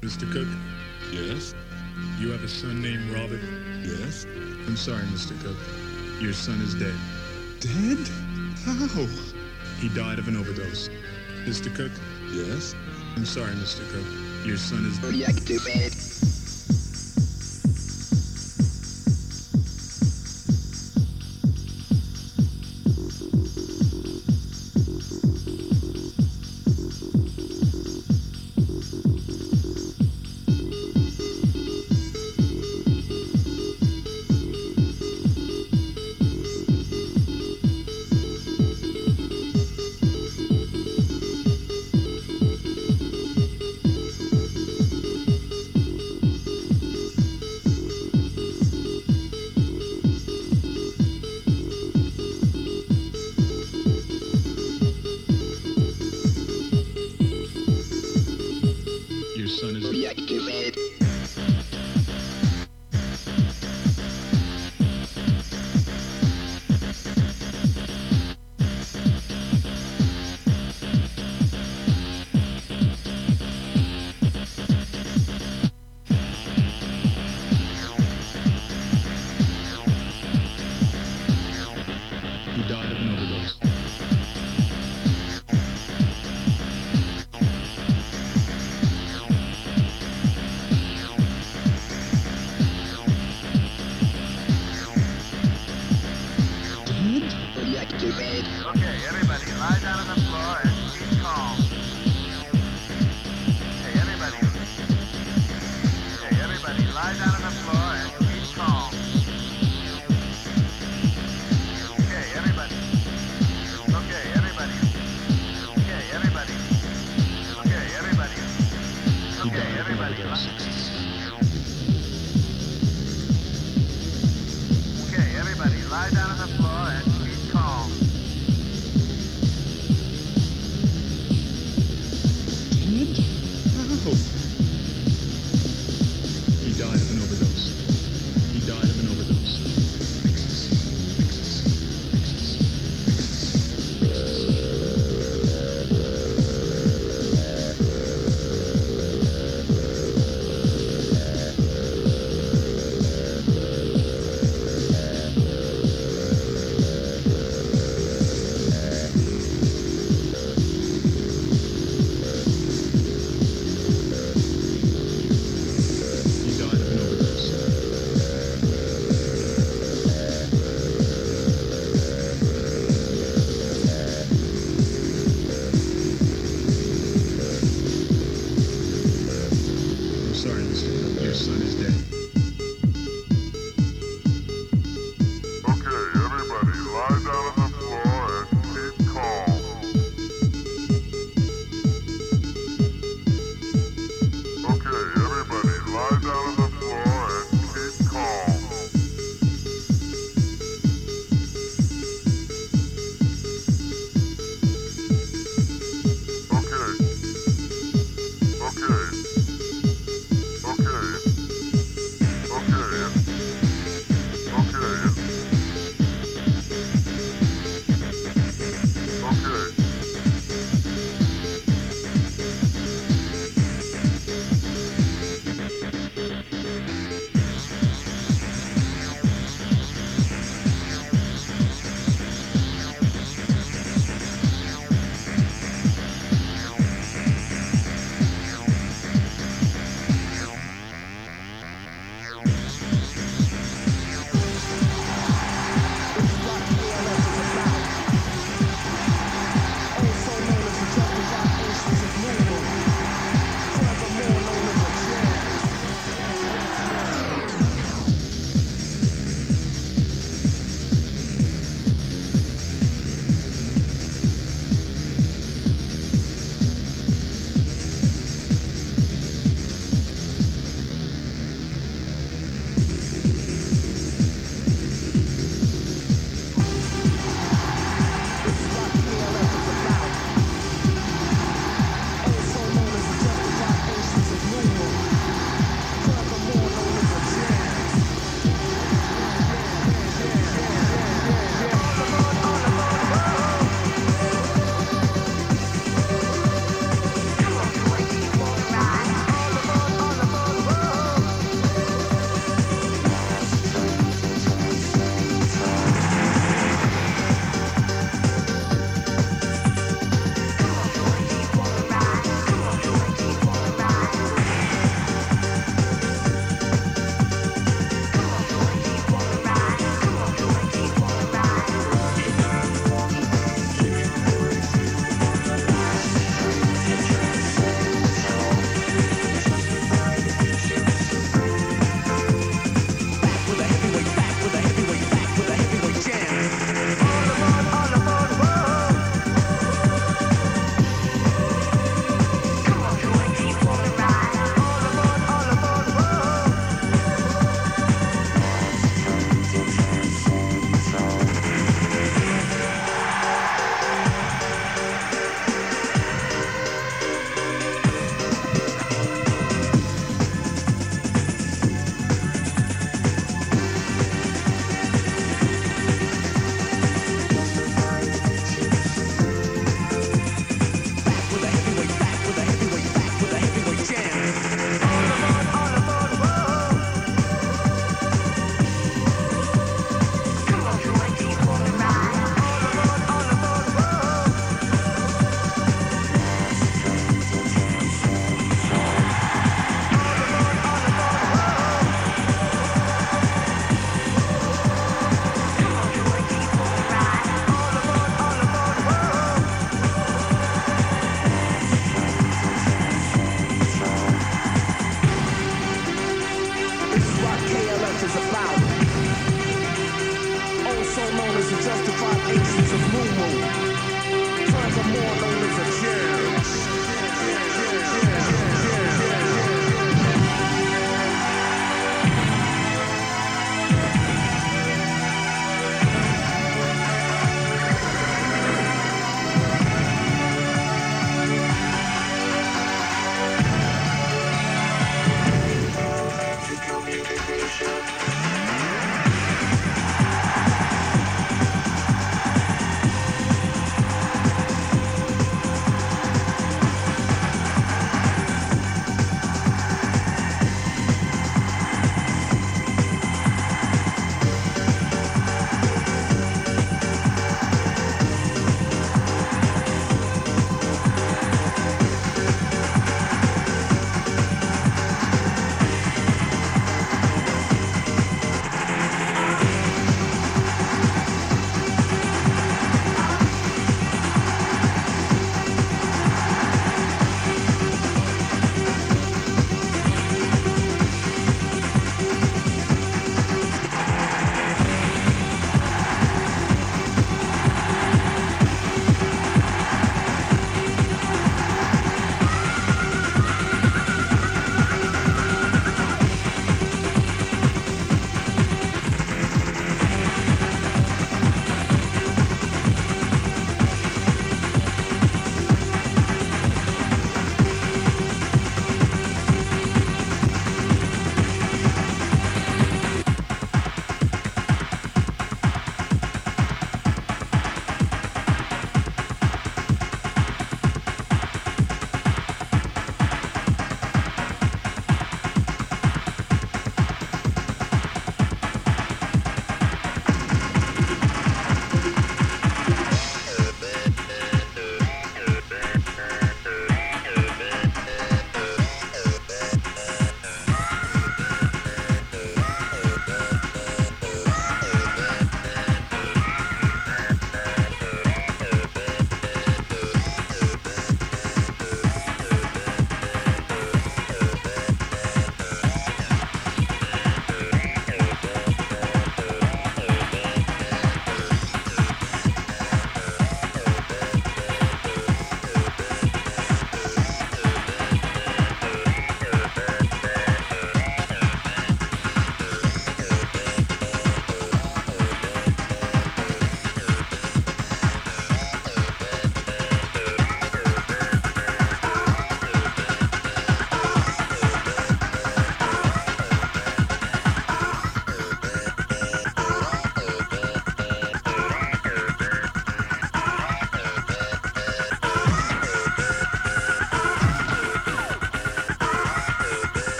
Mr. Cook, Yes? you have a son named Robert. Yes? I'm sorry, Mr. Cook. Your son is dead. Dead? How? He died of an overdose. Mr. Cook, Yes? I'm sorry, Mr. Cook. Your son is Reactivate.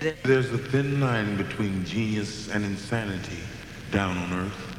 There's a thin line between genius and insanity down on Earth.